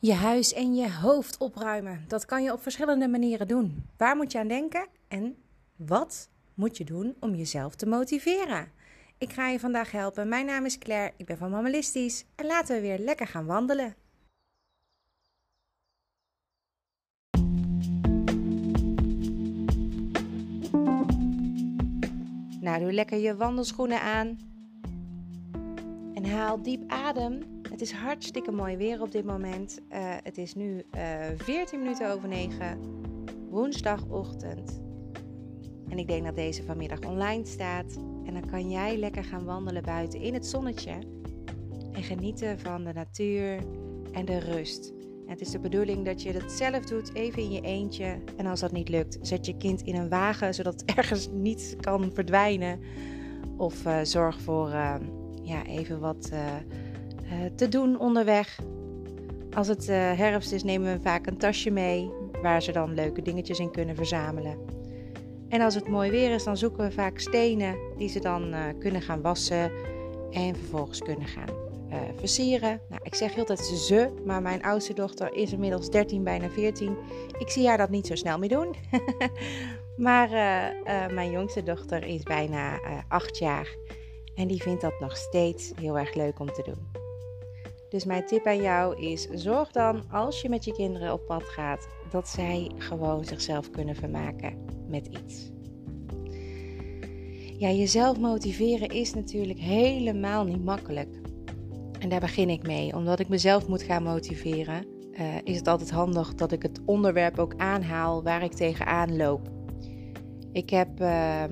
Je huis en je hoofd opruimen. Dat kan je op verschillende manieren doen. Waar moet je aan denken en wat moet je doen om jezelf te motiveren? Ik ga je vandaag helpen. Mijn naam is Claire, ik ben van Mammalistisch en laten we weer lekker gaan wandelen. Nou, doe lekker je wandelschoenen aan en haal diep adem het is hartstikke mooi weer op dit moment. Uh, het is nu uh, eh, 14 minuten over 9, woensdagochtend. En ik denk dat deze vanmiddag online staat. En dan kan jij lekker gaan wandelen buiten in het zonnetje. En genieten van de natuur en de rust. En het is de bedoeling dat je het zelf doet, even in je eentje. En als dat niet lukt, zet je kind in een wagen, zodat het ergens niet kan verdwijnen. Of uh, zorg voor ja, even wat eh, te doen onderweg. Als het eh, herfst is, nemen we vaak een tasje mee waar ze dan leuke dingetjes in kunnen verzamelen. En als het mooi weer is, dan zoeken we vaak stenen die ze dan uh, kunnen gaan wassen en vervolgens kunnen gaan versieren. Nou, ik zeg heel ze, maar mijn oudste dochter is inmiddels 13, bijna 14. Ik zie haar dat niet zo snel meer doen. maar mijn jongste dochter is bijna 8 jaar en die vindt dat nog steeds heel erg leuk om te doen. Dus mijn tip aan jou is: zorg dan als je met je kinderen op pad gaat dat zij gewoon zichzelf kunnen vermaken met iets. Ja, jezelf motiveren is natuurlijk helemaal niet makkelijk. En daar begin ik mee. Omdat ik mezelf moet gaan motiveren, uh, is het altijd handig dat ik het onderwerp ook aanhaal waar ik tegenaan loop. Ik heb uh,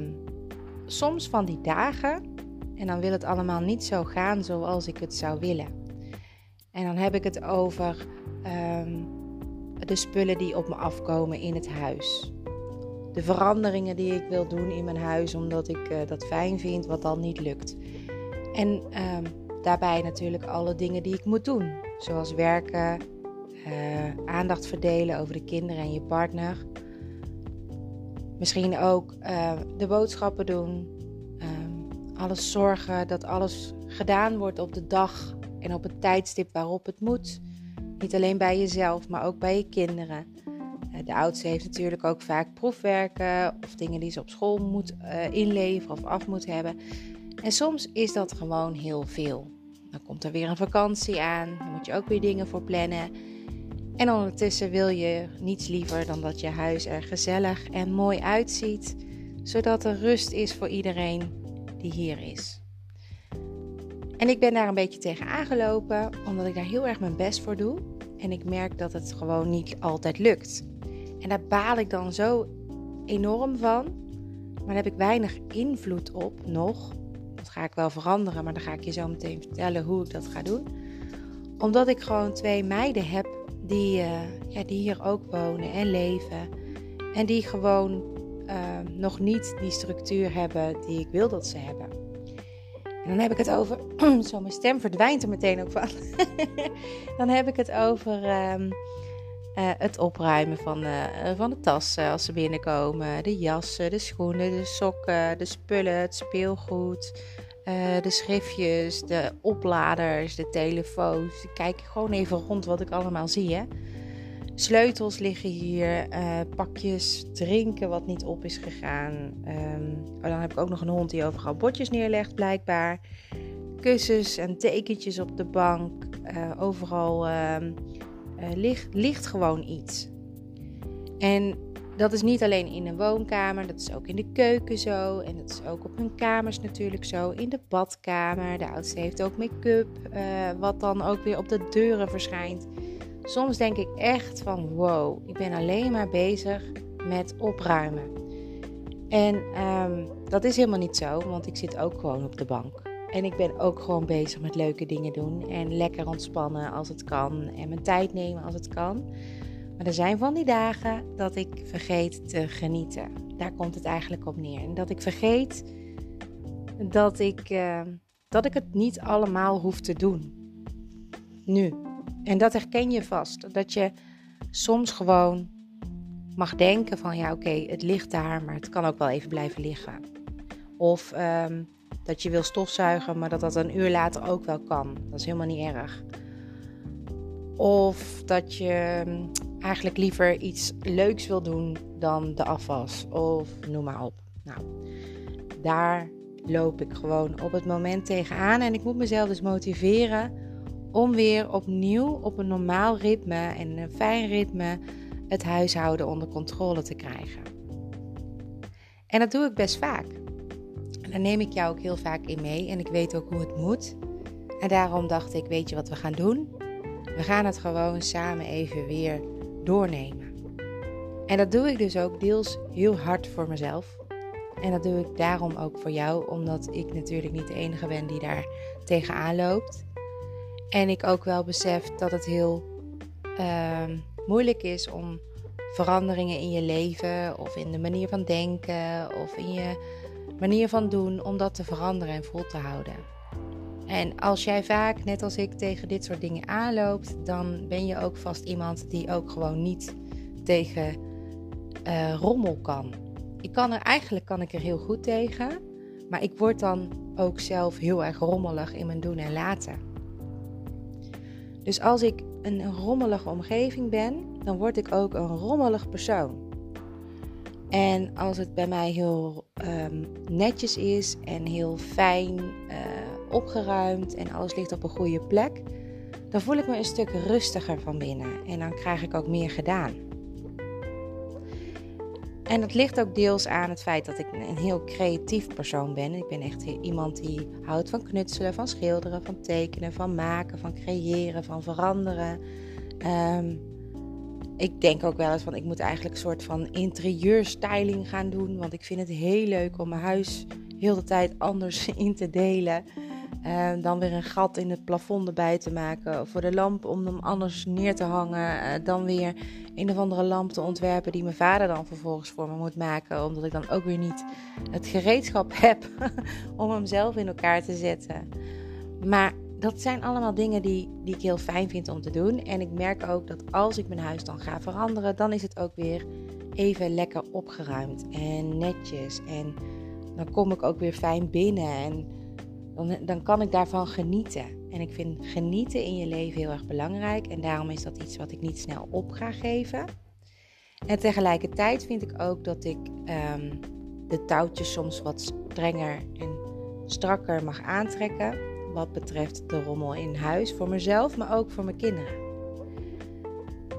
soms van die dagen en dan wil het allemaal niet zo gaan zoals ik het zou willen. En dan heb ik het over ehm, de spullen die op me afkomen in het huis. De veranderingen die ik wil doen in mijn huis omdat ik uh, dat fijn vind, wat dan niet lukt. En um, daarbij natuurlijk alle dingen die ik moet doen, zoals werken, uh, aandacht verdelen over de kinderen en je partner. Misschien ook uh, de boodschappen doen, um, alles zorgen dat alles gedaan wordt op de dag en op het tijdstip waarop het moet. Niet alleen bij jezelf, maar ook bij je kinderen. Eh, de oudste heeft natuurlijk ook vaak proefwerken of dingen die ze op school moet uh, inleveren of af moet hebben. En soms is dat gewoon heel veel. Dan komt er weer een vakantie aan, dan moet je ook weer dingen voor plannen. En ondertussen wil je niets liever dan dat je huis er gezellig en mooi uitziet, zodat er rust is voor iedereen die hier is. En ik ben daar een beetje tegen aangelopen, omdat ik daar heel erg mijn best voor doe. En ik merk dat het gewoon niet altijd lukt. En daar baal ik dan zo enorm van. Maar daar heb ik weinig invloed op nog. Dat ga ik wel veranderen, maar dan ga ik je zo meteen vertellen hoe ik dat ga doen. Omdat ik gewoon twee meiden heb die, uh, ja, die hier ook wonen en leven. En die gewoon uh, nog niet die structuur hebben die ik wil dat ze hebben. En dan heb ik het over. Zo, mijn stem verdwijnt er meteen ook van. dan heb ik het over um, uh, het opruimen van, uh, van de tassen als ze binnenkomen. De jassen, de schoenen, de sokken, de spullen, het speelgoed. Uh, de schriftjes, de opladers, de telefoons. Ik kijk gewoon even rond wat ik allemaal zie. Hè. Sleutels liggen hier, uh, pakjes drinken wat niet op is gegaan. Um, oh, dan heb ik ook nog een hond die overal bordjes neerlegt, blijkbaar. Kussens en tekentjes op de bank. Uh, overal uh, ligt, ligt gewoon iets. En dat is niet alleen in een woonkamer, dat is ook in de keuken zo. En dat is ook op hun kamers natuurlijk zo. In de badkamer. De oudste heeft ook make-up, wat dan ook weer op de deuren verschijnt. Soms denk ik echt van wow, ik ben alleen maar bezig met opruimen. En ehm, dat is helemaal niet zo, want ik zit ook gewoon op de bank. En ik ben ook gewoon bezig met leuke dingen doen. En lekker ontspannen als het kan. En mijn tijd nemen als het kan. Maar er zijn van die dagen dat ik vergeet te genieten. Daar komt het eigenlijk op neer. En dat ik vergeet dat ik, uh, dat ik het niet allemaal hoef te doen. Nu. En dat herken je vast. Dat je soms gewoon mag denken van ja oké, het ligt daar, maar het kan ook wel even blijven liggen. Of ehm, dat je wil stofzuigen, maar dat dat een uur later ook wel kan. Dat is helemaal niet erg. Of dat je mm, eigenlijk liever iets leuks wil doen dan de afwas. Of noem maar op. Nou, daar loop ik gewoon op het moment tegenaan. En ik moet mezelf dus motiveren om weer opnieuw op een normaal ritme en een fijn ritme het huishouden onder controle te krijgen. En dat doe ik best vaak. En daar neem ik jou ook heel vaak in mee en ik weet ook hoe het moet. En daarom dacht ik, weet je wat we gaan doen? We gaan het gewoon samen even weer doornemen. En dat doe ik dus ook deels heel hard voor mezelf. En dat doe ik daarom ook voor jou, omdat ik natuurlijk niet de enige ben die daar tegenaan loopt. En ik ook wel besef dat het heel ehm, moeilijk is om veranderingen in je leven of in de manier van denken of in je manier van doen, om dat te veranderen en vol te houden. En als jij vaak, net als ik, tegen dit soort dingen aanloopt, dan ben je ook vast iemand die ook gewoon niet tegen uh, rommel kan. Ik kan er eigenlijk kan ik er heel goed tegen, maar ik word dan ook zelf heel erg rommelig in mijn doen en laten. Dus als ik een rommelige omgeving ben, dan word ik ook een rommelig persoon. En als het bij mij heel um, netjes is en heel fijn uh, opgeruimd en alles ligt op een goede plek, dan voel ik me een stuk rustiger van binnen en dan krijg ik ook meer gedaan. En dat ligt ook deels aan het feit dat ik een heel creatief persoon ben. Ik ben echt iemand die houdt van knutselen, van schilderen, van tekenen, van maken, van creëren, van veranderen. Um, ik denk ook wel eens van ik moet eigenlijk een soort van interieurstyling gaan doen. Want ik vind het heel leuk om mijn huis heel de tijd anders in te delen. Uh, dan weer een gat in het plafond erbij te maken. Voor de lamp om hem anders neer te hangen. Uh, dan weer een of andere lamp te ontwerpen die mijn vader dan vervolgens voor me moet maken. Omdat ik dan ook weer niet het gereedschap heb om hem zelf in elkaar te zetten. Maar dat zijn allemaal dingen die, die ik heel fijn vind om te doen. En ik merk ook dat als ik mijn huis dan ga veranderen, dan is het ook weer even lekker opgeruimd en netjes. En dan kom ik ook weer fijn binnen en dan, dan kan ik daarvan genieten. En ik vind genieten in je leven heel erg belangrijk. En daarom is dat iets wat ik niet snel op ga geven. En tegelijkertijd vind ik ook dat ik ehm, de touwtjes soms wat strenger en strakker mag aantrekken wat betreft de rommel in huis voor mezelf, maar ook voor mijn kinderen.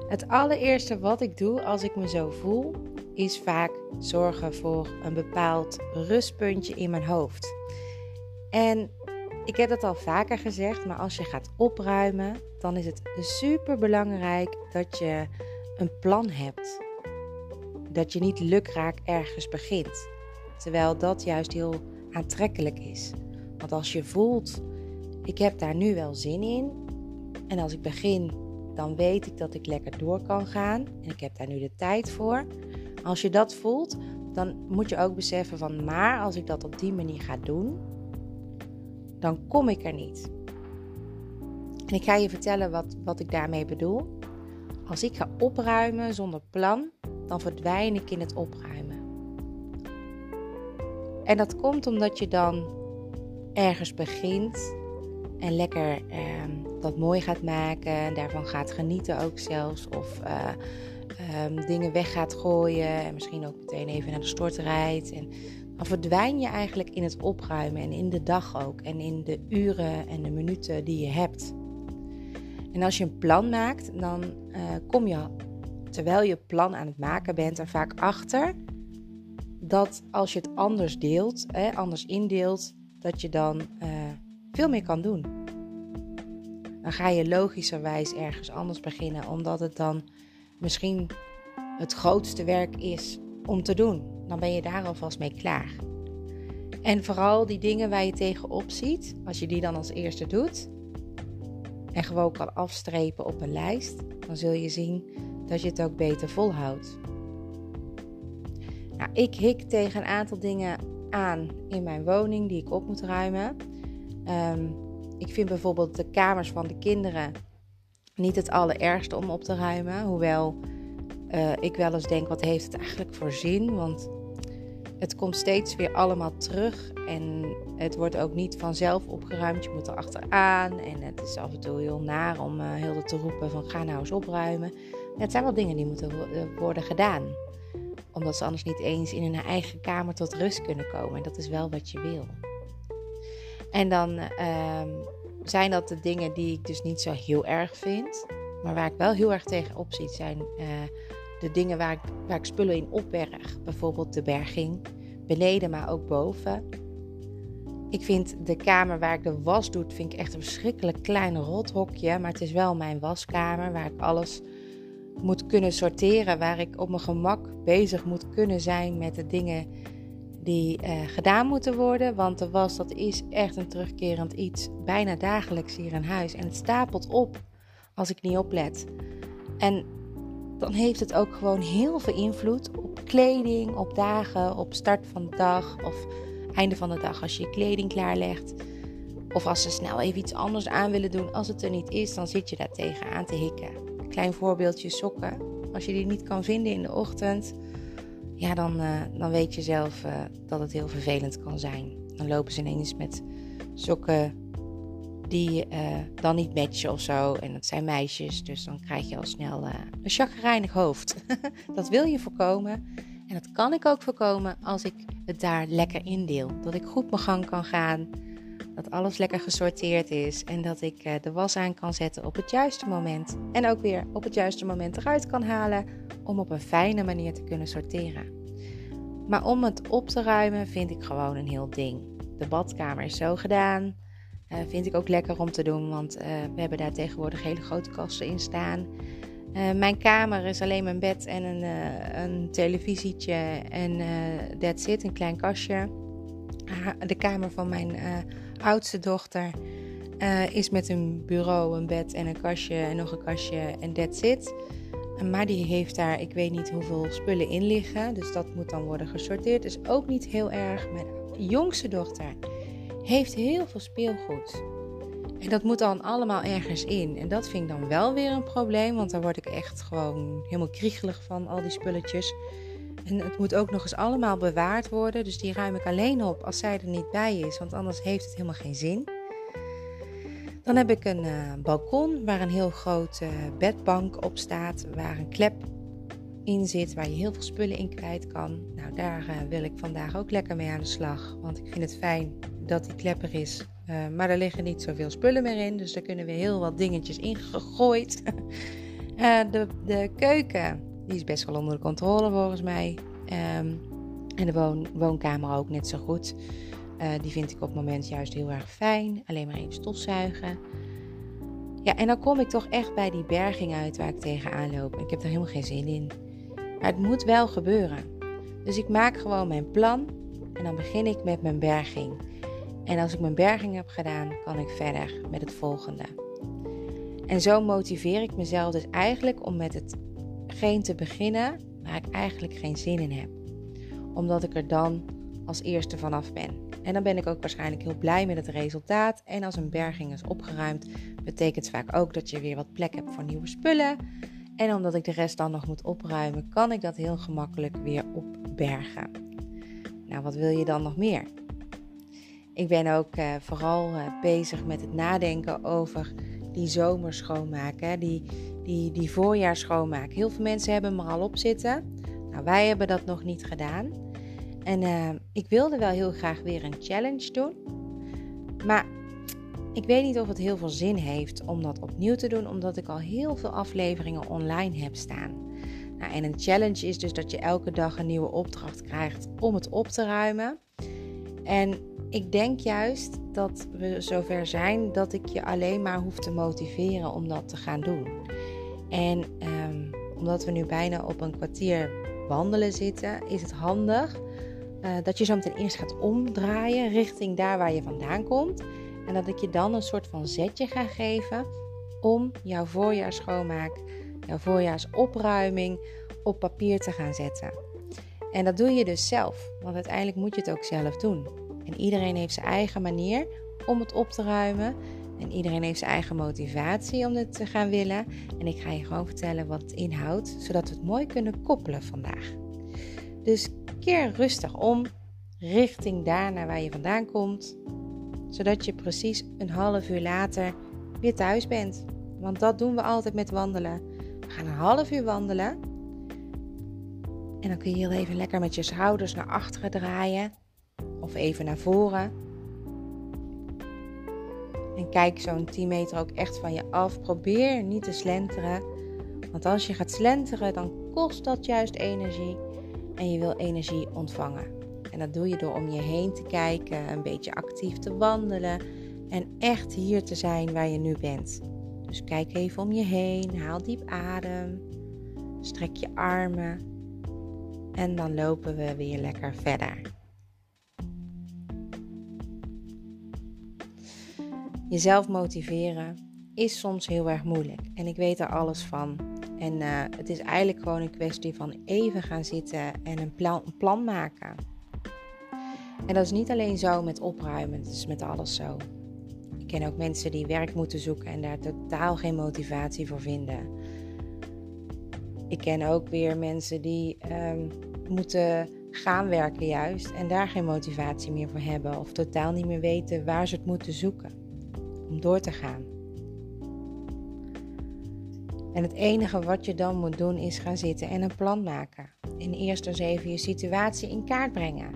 Het allereerste wat ik doe als ik me zo voel, is vaak zorgen voor een bepaald rustpuntje in mijn hoofd. En ik heb dat al vaker gezegd, maar als je gaat opruimen, dan is het super belangrijk dat je een plan hebt. Dat je niet lukraak ergens begint. Terwijl dat juist heel aantrekkelijk is. Want als je voelt ik heb daar nu wel zin in. En als ik begin, dan weet ik dat ik lekker door kan gaan. En ik heb daar nu de tijd voor. Als je dat voelt, dan moet je ook beseffen van, maar als ik dat op die manier ga doen, dan kom ik er niet. En ik ga je vertellen wat, wat ik daarmee bedoel. Als ik ga opruimen zonder plan, dan verdwijn ik in het opruimen. En dat komt omdat je dan ergens begint en lekker ehm, dat mooi gaat maken. En daarvan gaat genieten ook zelfs. Of uh, um, dingen weg gaat gooien. En misschien ook meteen even naar de stort rijdt. En dan verdwijn je eigenlijk in het opruimen. En in de dag ook. En in de uren en de minuten die je hebt. En als je een plan maakt, dan uh, kom je, terwijl je plan aan het maken bent, er vaak achter dat als je het anders deelt, hè, anders indeelt, dat je dan uh, veel meer kan doen. Dan ga je logischerwijs ergens anders beginnen, omdat het dan misschien het grootste werk is om te doen. Dan ben je daar alvast mee klaar. En vooral die dingen waar je tegenop ziet, als je die dan als eerste doet en gewoon kan afstrepen op een lijst, dan zul je zien dat je het ook beter volhoudt. Nou, ik hik tegen een aantal dingen aan in mijn woning die ik op moet ruimen. Ehm, ik vind bijvoorbeeld de kamers van de kinderen niet het allerergste om op te ruimen. Hoewel uh, ik wel eens denk, wat heeft het eigenlijk voor zin? Want het komt steeds weer allemaal terug. En het wordt ook niet vanzelf opgeruimd. Je moet er achteraan. En het is af en toe heel naar om uh, heel te roepen van ga nou eens opruimen. het zijn wel dingen die moeten worden gedaan. Omdat ze anders niet eens in hun eigen kamer tot rust kunnen komen. En dat is wel wat je wil. En dan ehm, zijn dat de dingen die ik dus niet zo heel erg vind. Maar waar ik wel heel erg tegenop zie, zijn de dingen waar ik, waar ik spullen in opberg. Bijvoorbeeld de berging. Beneden, maar ook boven. Ik vind de kamer waar ik de was doe, vind ik echt een verschrikkelijk klein rothokje. Maar het is wel mijn waskamer waar ik alles moet kunnen sorteren. Waar ik op mijn gemak bezig moet kunnen zijn met de dingen die uh, gedaan moeten worden. Want de was, dat is echt een terugkerend iets. Bijna dagelijks hier in huis. En het stapelt op als ik niet oplet. En dan heeft het ook gewoon heel veel invloed op kleding, op dagen, op start van de dag of einde van de dag als je je kleding klaarlegt. Of als ze snel even iets anders aan willen doen. Als het er niet is, dan zit je daar tegen aan te hikken. Klein voorbeeldje sokken. Als je die niet kan vinden in de ochtend, ja, dan, uh, dan weet je zelf uh, dat het heel vervelend kan zijn. Dan lopen ze ineens met sokken die uh, dan niet matchen of zo. En dat zijn meisjes, dus dan krijg je al snel een chagrijnig hoofd. dat wil je voorkomen. En dat kan ik ook voorkomen als ik het daar lekker indeel. Dat ik goed mijn gang kan gaan. Dat alles lekker gesorteerd is. En dat ik de was aan kan zetten op het juiste moment. En ook weer op het juiste moment eruit kan halen om op een fijne manier te kunnen sorteren. Maar om het op te ruimen vind ik gewoon een heel ding. De badkamer is zo gedaan. Uh, vind ik ook lekker om te doen, want uh, we hebben daar tegenwoordig hele grote kasten in staan. Uh, mijn kamer is alleen mijn bed en een, een televisietje en that's it, een klein kastje. de kamer van mijn oudste dochter is met een bureau, een bed en een kastje en nog een kastje en that's it. Maar die heeft daar, ik weet niet hoeveel spullen in liggen. Dus dat moet dan worden gesorteerd. Dus ook niet heel erg. Mijn jongste dochter heeft heel veel speelgoed. En dat moet dan allemaal ergens in. En dat vind ik dan wel weer een probleem. Want daar word ik echt gewoon helemaal kriegelig van, al die spulletjes. En het moet ook nog eens allemaal bewaard worden. Dus die ruim ik alleen op als zij er niet bij is. Want anders heeft het helemaal geen zin. Dan heb ik een uh, balkon waar een heel grote uh, bedbank op staat, waar een klep in zit, waar je heel veel spullen in kwijt kan. Nou, daar uh, wil ik vandaag ook lekker mee aan de slag, want ik vind het fijn dat die klep er is. maar er liggen niet zoveel spullen meer in, dus daar kunnen weer heel wat dingetjes in gegooid. de, de keuken, die is best wel onder de controle volgens mij. Um, en de woon, woonkamer ook net zo goed. Uh, die vind ik op het moment juist heel erg fijn. Alleen maar even stofzuigen. Ja, en dan kom ik toch echt bij die berging uit waar ik tegenaan loop. Ik heb er helemaal geen zin in. Maar het moet wel gebeuren. Dus ik maak gewoon mijn plan en dan begin ik met mijn berging. En als ik mijn berging heb gedaan, kan ik verder met het volgende. En zo motiveer ik mezelf dus eigenlijk om met hetgeen te beginnen waar ik eigenlijk geen zin in heb. Omdat ik er dan als eerste vanaf ben. En dan ben ik ook waarschijnlijk heel blij met het resultaat. En als een berging is opgeruimd, betekent het vaak ook dat je weer wat plek hebt voor nieuwe spullen. En omdat ik de rest dan nog moet opruimen, kan ik dat heel gemakkelijk weer opbergen. Nou, wat wil je dan nog meer? Ik ben ook uh, vooral uh, bezig met het nadenken over die zomerschoonmaak, hè? Die, die, die voorjaarsschoonmaak. Heel veel mensen hebben hem er al op zitten. Nou, wij hebben dat nog niet gedaan. En uh, ik wilde wel heel graag weer een challenge doen. Maar ik weet niet of het heel veel zin heeft om dat opnieuw te doen, omdat ik al heel veel afleveringen online heb staan. Nou, en een challenge is dus dat je elke dag een nieuwe opdracht krijgt om het op te ruimen. En ik denk juist dat we zover zijn dat ik je alleen maar hoef te motiveren om dat te gaan doen. En um, omdat we nu bijna op een kwartier wandelen zitten, is het handig uh, dat je zo meteen eerst gaat omdraaien richting daar waar je vandaan komt. En dat ik je dan een soort van zetje ga geven om jouw voorjaarsschoonmaak, jouw voorjaarsopruiming op papier te gaan zetten. En dat doe je dus zelf, want uiteindelijk moet je het ook zelf doen. En iedereen heeft zijn eigen manier om het op te ruimen. En iedereen heeft zijn eigen motivatie om het te gaan willen. En ik ga je gewoon vertellen wat het inhoudt, zodat we het mooi kunnen koppelen vandaag. Dus keer rustig om richting daarna waar je vandaan komt, zodat je precies een half uur later weer thuis bent. Want dat doen we altijd met wandelen. We gaan een half uur wandelen. En dan kun je heel even lekker met je schouders naar achteren draaien. Of even naar voren. En kijk zo'n 10 meter ook echt van je af. Probeer niet te slenteren. Want als je gaat slenteren, dan kost dat juist energie. En je wil energie ontvangen. En dat doe je door om je heen te kijken, een beetje actief te wandelen en echt hier te zijn waar je nu bent. Dus kijk even om je heen, haal diep adem, strek je armen en dan lopen we weer lekker verder. Jezelf motiveren is soms heel erg moeilijk en ik weet er alles van. En uh, het is eigenlijk gewoon een kwestie van even gaan zitten en een plan, een plan maken. En dat is niet alleen zo met opruimen, het is met alles zo. Ik ken ook mensen die werk moeten zoeken en daar totaal geen motivatie voor vinden. Ik ken ook weer mensen die um, moeten gaan werken juist en daar geen motivatie meer voor hebben of totaal niet meer weten waar ze het moeten zoeken om door te gaan. En het enige wat je dan moet doen is gaan zitten en een plan maken. En eerst eens even je situatie in kaart brengen.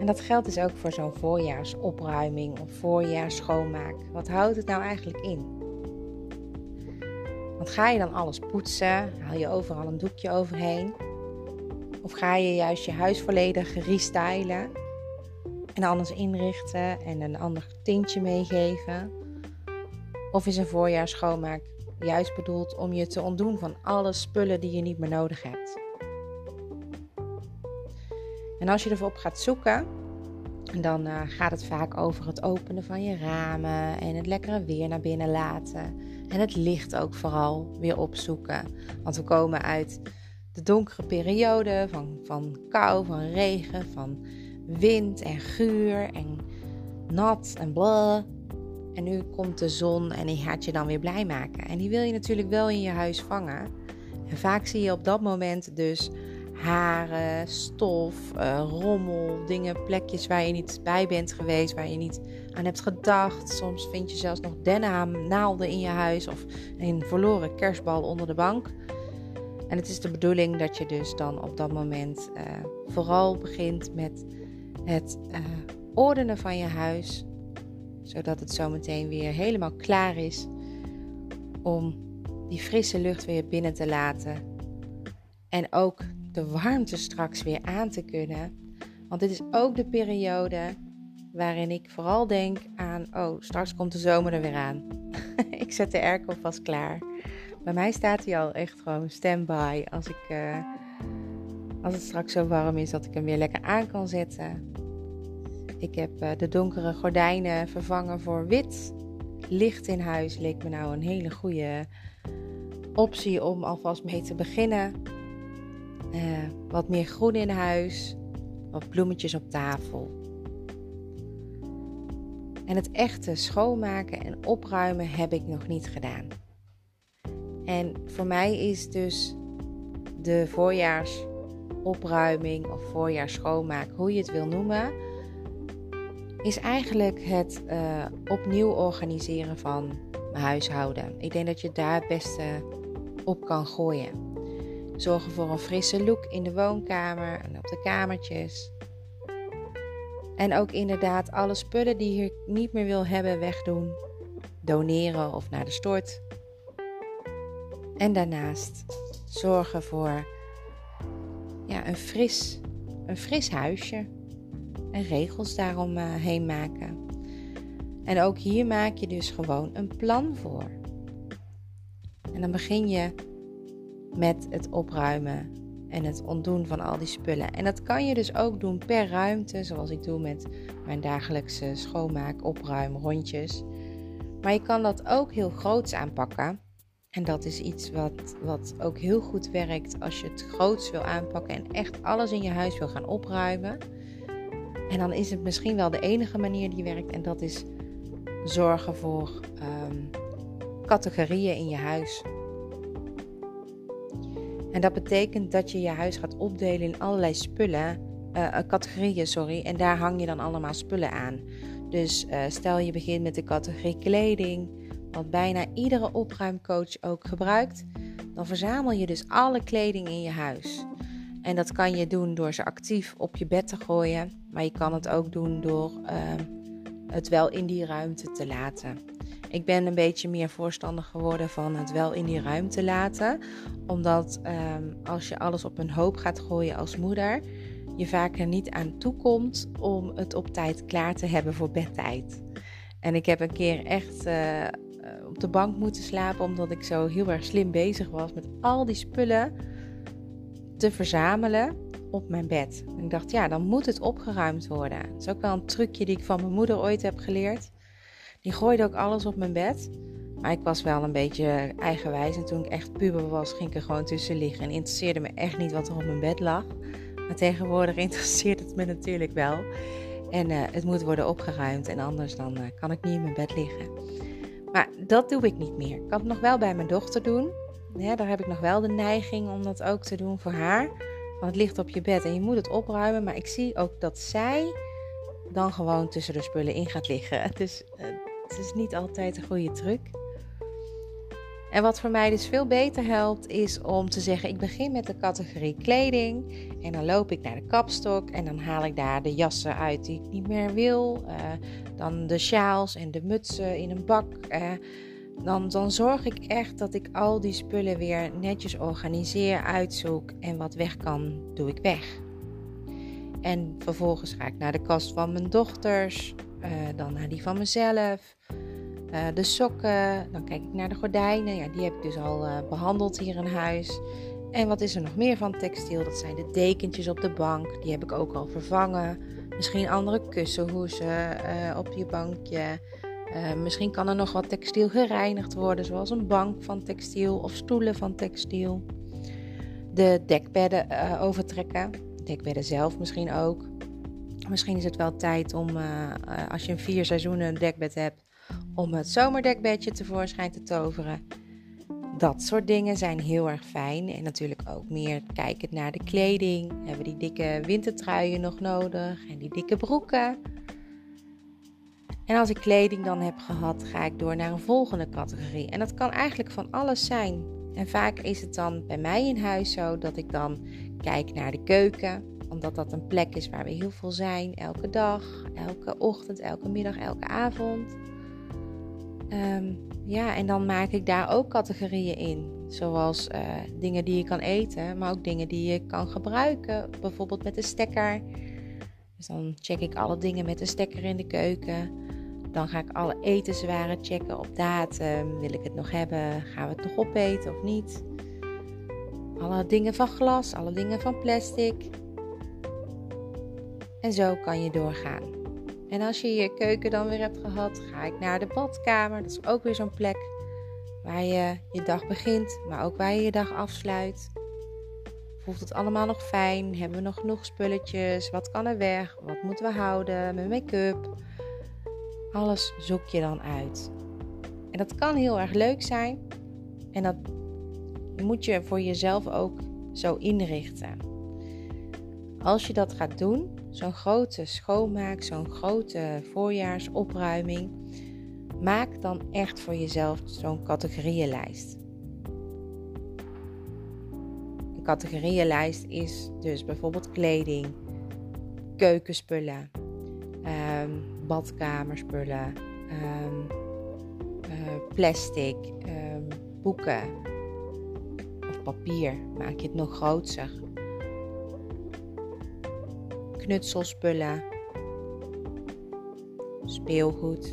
En dat geldt dus ook voor zo'n voorjaarsopruiming of voorjaarsschoonmaak. Wat houdt het nou eigenlijk in? Want ga je dan alles poetsen? Haal je overal een doekje overheen? Of ga je juist je huis volledig restylen en anders inrichten en een ander tintje meegeven? Of is een voorjaarsschoonmaak juist bedoeld om je te ontdoen van alle spullen die je niet meer nodig hebt? En als je ervoor op gaat zoeken, dan uh, gaat het vaak over het openen van je ramen en het lekkere weer naar binnen laten. En het licht ook vooral weer opzoeken. Want we komen uit de donkere periode van, van kou, van regen, van wind en guur en nat en bla. En nu komt de zon en die gaat je dan weer blij maken. En die wil je natuurlijk wel in je huis vangen. En vaak zie je op dat moment dus haren, stof, uh, rommel, dingen, plekjes waar je niet bij bent geweest, waar je niet aan hebt gedacht. Soms vind je zelfs nog dennennaalden in je huis of een verloren kerstbal onder de bank. En het is de bedoeling dat je dus dan op dat moment uh, vooral begint met het uh, ordenen van je huis, zodat het zometeen weer helemaal klaar is om die frisse lucht weer binnen te laten. En ook de warmte straks weer aan te kunnen. Want dit is ook de periode waarin ik vooral denk aan, oh, straks komt de zomer er weer aan. ik zet de airco vast klaar. Bij mij staat hij al echt gewoon standby als ik, uh, als het straks zo warm is dat ik hem weer lekker aan kan zetten. Ik heb uh, de donkere gordijnen vervangen voor wit. Licht in huis leek me nou een hele goede optie om alvast mee te beginnen. Uh, wat meer groen in huis, wat bloemetjes op tafel. En het echte schoonmaken en opruimen heb ik nog niet gedaan. En voor mij is dus de voorjaarsopruiming of voorjaarsschoonmaak, hoe je het wil noemen, is eigenlijk het uh, opnieuw organiseren van mijn huishouden. Ik denk dat je daar het beste op kan gooien. Zorgen voor een frisse look in de woonkamer en op de kamertjes. En ook inderdaad alle spullen die je niet meer wil hebben wegdoen. Doneren of naar de stort. En daarnaast zorgen voor ja, een, fris, een fris huisje. En regels daaromheen uh, maken. En ook hier maak je dus gewoon een plan voor. En dan begin je met het opruimen en het ontdoen van al die spullen. En dat kan je dus ook doen per ruimte, zoals ik doe met mijn dagelijkse schoonmaak, opruim, rondjes. Maar je kan dat ook heel groots aanpakken. En dat is iets wat, wat ook heel goed werkt als je het groots wil aanpakken en echt alles in je huis wil gaan opruimen. En dan is het misschien wel de enige manier die werkt. En dat is zorgen voor ehm, categorieën in je huis. En dat betekent dat je je huis gaat opdelen in allerlei spullen uh, categorieën, sorry. En daar hang je dan allemaal spullen aan. Dus uh, stel je begint met de categorie kleding, wat bijna iedere opruimcoach ook gebruikt. Dan verzamel je dus alle kleding in je huis. En dat kan je doen door ze actief op je bed te gooien. Maar je kan het ook doen door uh, het wel in die ruimte te laten. Ik ben een beetje meer voorstander geworden van het wel in die ruimte laten. Omdat um, als je alles op een hoop gaat gooien als moeder, je vaak er niet aan toe komt om het op tijd klaar te hebben voor bedtijd. En ik heb een keer echt uh, op de bank moeten slapen omdat ik zo heel erg slim bezig was met al die spullen te verzamelen op mijn bed. En ik dacht, ja, dan moet het opgeruimd worden. Dat is ook wel een trucje die ik van mijn moeder ooit heb geleerd. Die gooide ook alles op mijn bed. Maar ik was wel een beetje eigenwijs. En toen ik echt puber was, ging ik er gewoon tussen liggen. En interesseerde me echt niet wat er op mijn bed lag. Maar tegenwoordig interesseert het me natuurlijk wel. En uh, het moet worden opgeruimd. En anders dan uh, kan ik niet in mijn bed liggen. Maar dat doe ik niet meer. Ik kan het nog wel bij mijn dochter doen. Daar heb ik nog wel de neiging om dat ook te doen voor haar. Want het ligt op je bed en je moet het opruimen. Maar ik zie ook dat zij dan gewoon tussen de spullen in gaat liggen. Dus het is niet altijd een goede truc. En wat voor mij dus veel beter helpt, is om te zeggen: ik begin met de categorie kleding. En dan loop ik naar de kapstok en dan haal ik daar de jassen uit die ik niet meer wil. Uh, dan de sjaals en de mutsen in een bak. Uh, dan, dan zorg ik echt dat ik al die spullen weer netjes organiseer, uitzoek. En wat weg kan, doe ik weg. En vervolgens ga ik naar de kast van mijn dochters, uh, dan naar die van mezelf. Uh, de sokken, dan kijk ik naar de gordijnen. Ja, die heb ik dus al uh, behandeld hier in huis. En wat is er nog meer van textiel? Dat zijn de dekentjes op de bank. Die heb ik ook al vervangen. Misschien andere kussenhoezen op je bankje. misschien kan er nog wat textiel gereinigd worden, zoals een bank van textiel of stoelen van textiel. De dekbedden overtrekken. Dekbedden zelf misschien ook. Misschien is het wel tijd om, als je een vier seizoenen dekbed hebt, om het zomerdekbedje tevoorschijn te toveren. Dat soort dingen zijn heel erg fijn. En natuurlijk ook meer kijkend naar de kleding. Hebben we die dikke wintertruien nog nodig? En die dikke broeken? En als ik kleding dan heb gehad, ga ik door naar een volgende categorie. En dat kan eigenlijk van alles zijn. En vaak is het dan bij mij in huis zo dat ik dan kijk naar de keuken omdat dat een plek is waar we heel veel zijn. Elke dag, elke ochtend, elke middag, elke avond. Um, ja, en dan maak ik daar ook categorieën in. Zoals uh, dingen die je kan eten, maar ook dingen die je kan gebruiken. Bijvoorbeeld met de stekker. Dus dan check ik alle dingen met de stekker in de keuken. Dan ga ik alle etenswaren checken op datum. Wil ik het nog hebben? Gaan we het nog opeten of niet? Alle dingen van glas, alle dingen van plastic. En zo kan je doorgaan. En als je je keuken dan weer hebt gehad, ga ik naar de badkamer. Dat is ook weer zo'n plek waar je je dag begint, maar ook waar je je dag afsluit. Voelt het allemaal nog fijn? Hebben we nog genoeg spulletjes? Wat kan er weg? Wat moeten we houden? Mijn make-up. Alles zoek je dan uit. En dat kan heel erg leuk zijn. En dat moet je voor jezelf ook zo inrichten. Als je dat gaat doen, zo'n grote schoonmaak, zo'n grote voorjaarsopruiming, maak dan echt voor jezelf zo'n categorieënlijst. Een categorieënlijst is dus bijvoorbeeld kleding, keukenspullen, um, badkamerspullen, um, uh, plastic, um, boeken of papier. Maak je het nog groter knutselspullen, speelgoed,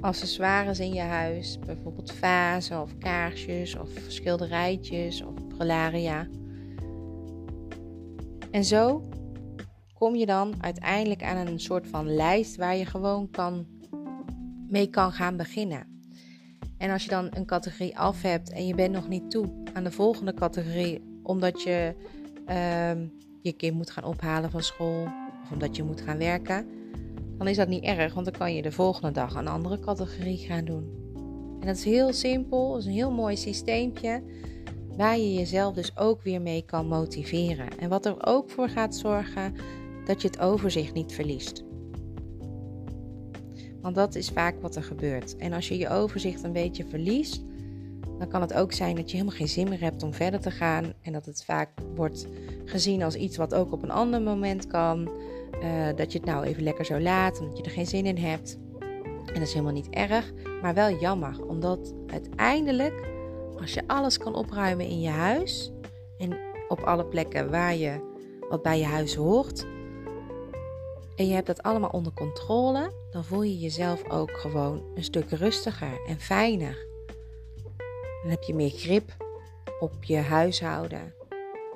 accessoires in je huis, bijvoorbeeld vazen of kaarsjes of schilderijtjes of prelaria. En zo kom je dan uiteindelijk aan een soort van lijst waar je gewoon kan, mee kan gaan beginnen. En als je dan een categorie af hebt en je bent nog niet toe aan de volgende categorie, omdat je uh, je kind moet gaan ophalen van school of omdat je moet gaan werken, dan is dat niet erg, want dan kan je de volgende dag een andere categorie gaan doen. En dat is heel simpel, is een heel mooi systeempje. waar je jezelf dus ook weer mee kan motiveren. En wat er ook voor gaat zorgen dat je het overzicht niet verliest. Want dat is vaak wat er gebeurt. En als je je overzicht een beetje verliest, dan kan het ook zijn dat je helemaal geen zin meer hebt om verder te gaan. En dat het vaak wordt gezien als iets wat ook op een ander moment kan. Uh, dat je het nou even lekker zo laat, omdat je er geen zin in hebt. En dat is helemaal niet erg, maar wel jammer. Omdat uiteindelijk, als je alles kan opruimen in je huis en op alle plekken waar je wat bij je huis hoort, en je hebt dat allemaal onder controle, dan voel je jezelf ook gewoon een stuk rustiger en fijner. Dan heb je meer grip op je huishouden.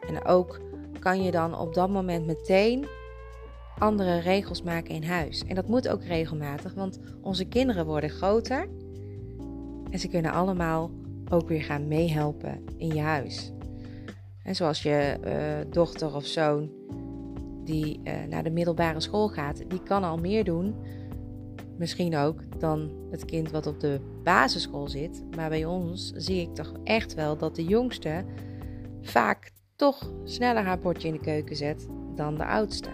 En ook kan je dan op dat moment meteen andere regels maken in huis. En dat moet ook regelmatig, want onze kinderen worden groter. En ze kunnen allemaal ook weer gaan meehelpen in je huis. En zoals je uh, dochter of zoon die uh, naar de middelbare school gaat, die kan al meer doen. Misschien ook dan het kind wat op de basisschool zit. Maar bij ons zie ik toch echt wel dat de jongste vaak toch sneller haar bordje in de keuken zet dan de oudste.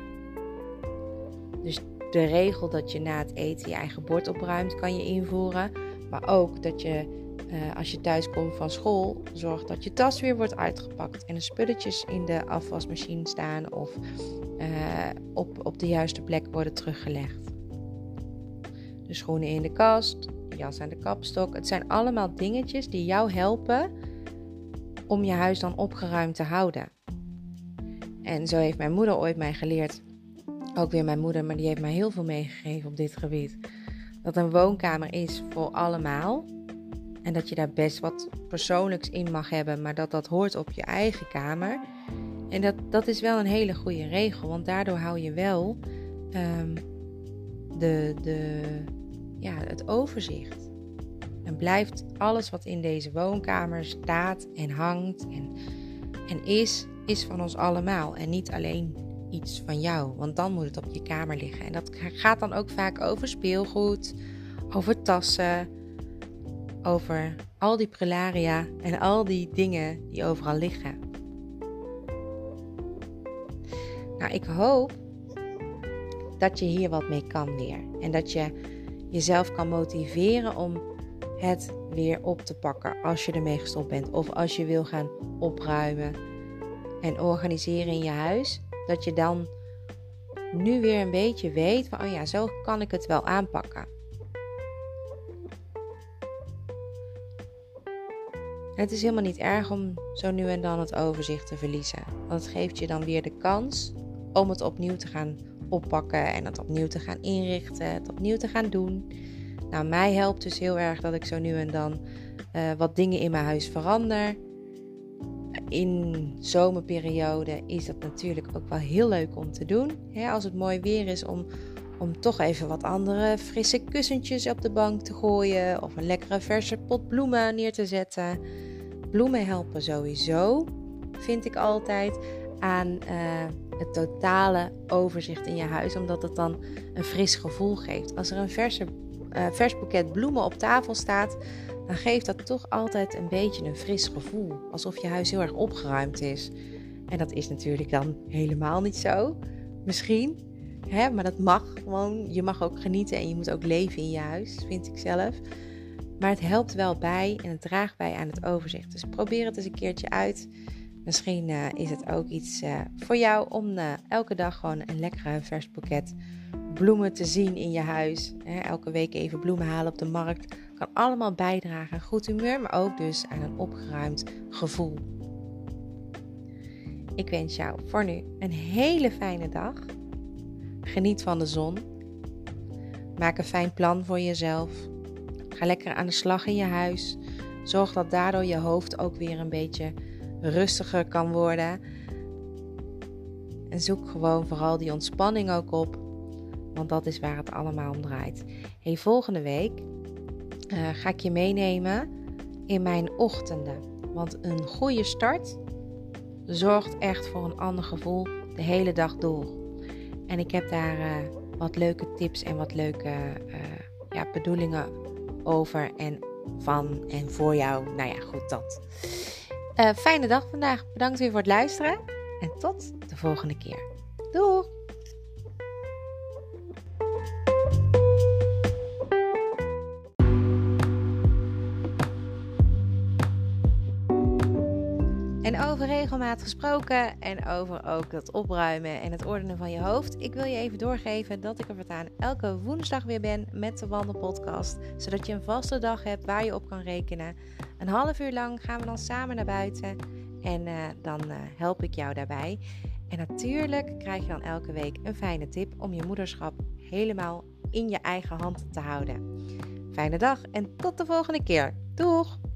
Dus de regel dat je na het eten je eigen bord opruimt, kan je invoeren. Maar ook dat je uh, als je thuis komt van school, zorgt dat je tas weer wordt uitgepakt en de spulletjes in de afwasmachine staan of uh, op, op de juiste plek worden teruggelegd. De schoenen in de kast, jas aan de kapstok. Het zijn allemaal dingetjes die jou helpen om je huis dan opgeruimd te houden. En zo heeft mijn moeder ooit mij geleerd, ook weer mijn moeder, maar die heeft mij heel veel meegegeven op dit gebied. Dat een woonkamer is voor allemaal. En dat je daar best wat persoonlijks in mag hebben, maar dat dat hoort op je eigen kamer. En dat, dat is wel een hele goede regel, want daardoor hou je wel um, de, de, ja, het overzicht. En blijft alles wat in deze woonkamer staat en hangt en, en is, is van ons allemaal. En niet alleen iets van jou, want dan moet het op je kamer liggen. En dat gaat dan ook vaak over speelgoed, over tassen, over al die prelaria en al die dingen die overal liggen. Nou, ik hoop dat je hier wat mee kan weer. En dat je jezelf kan motiveren om het weer op te pakken als je ermee gestopt bent. Of als je wil gaan opruimen en organiseren in je huis. Dat je dan nu weer een beetje weet van, oh ja, zo kan ik het wel aanpakken. het is helemaal niet erg om zo nu en dan het overzicht te verliezen. Want het geeft je dan weer de kans om het opnieuw te gaan oppakken en het opnieuw te gaan inrichten, het opnieuw te gaan doen. Nou, mij helpt dus heel erg dat ik zo nu en dan uh, wat dingen in mijn huis verander. In zomerperiode is dat natuurlijk ook wel heel leuk om te doen. als het mooi weer is om, om toch even wat andere frisse kussentjes op de bank te gooien. Of een lekkere verse pot bloemen neer te zetten. Bloemen helpen sowieso, vind ik altijd, aan uh, het totale overzicht in je huis. Omdat het dan een fris gevoel geeft. Als er een verse, uh, vers boeket bloemen op tafel staat, dan geeft dat toch altijd een beetje een fris gevoel. Alsof je huis heel erg opgeruimd is. En dat is natuurlijk dan helemaal niet zo. Misschien. Hè, maar dat mag gewoon. Je mag ook genieten en je moet ook leven in je huis, vind ik zelf. Maar het helpt wel bij en het draagt bij aan het overzicht. Dus probeer het eens een keertje uit. Misschien uh, is het ook iets uh, voor jou om uh, elke dag gewoon een lekkere vers boeket bloemen te zien in je huis. Hè, elke week even bloemen halen op de markt. Kan allemaal bijdragen aan goed humeur, maar ook dus aan een opgeruimd gevoel. Ik wens jou voor nu een hele fijne dag. Geniet van de zon. Maak een fijn plan voor jezelf. Ga lekker aan de slag in je huis. Zorg dat daardoor je hoofd ook weer een beetje rustiger kan worden. En zoek gewoon vooral die ontspanning ook op. Want dat is waar het allemaal om draait. Hey, volgende week uh, ga ik je meenemen in mijn ochtenden. Want een goede start zorgt echt voor een ander gevoel de hele dag door. En ik heb daar uh, wat leuke tips en wat leuke uh, ja, bedoelingen over en van en voor jou. Nou ja, goed dat. Uh, fijne dag vandaag. Bedankt weer voor het luisteren. En tot de volgende keer. Doei! Over regelmaat gesproken en over ook het opruimen en het ordenen van je hoofd. Ik wil je even doorgeven dat ik er voortaan elke woensdag weer ben met de Wandelpodcast. Zodat je een vaste dag hebt waar je op kan rekenen. Een half uur lang gaan we dan samen naar buiten en uh, dan uh, help ik jou daarbij. En natuurlijk krijg je dan elke week een fijne tip om je moederschap helemaal in je eigen hand te houden. Fijne dag en tot de volgende keer. Doeg!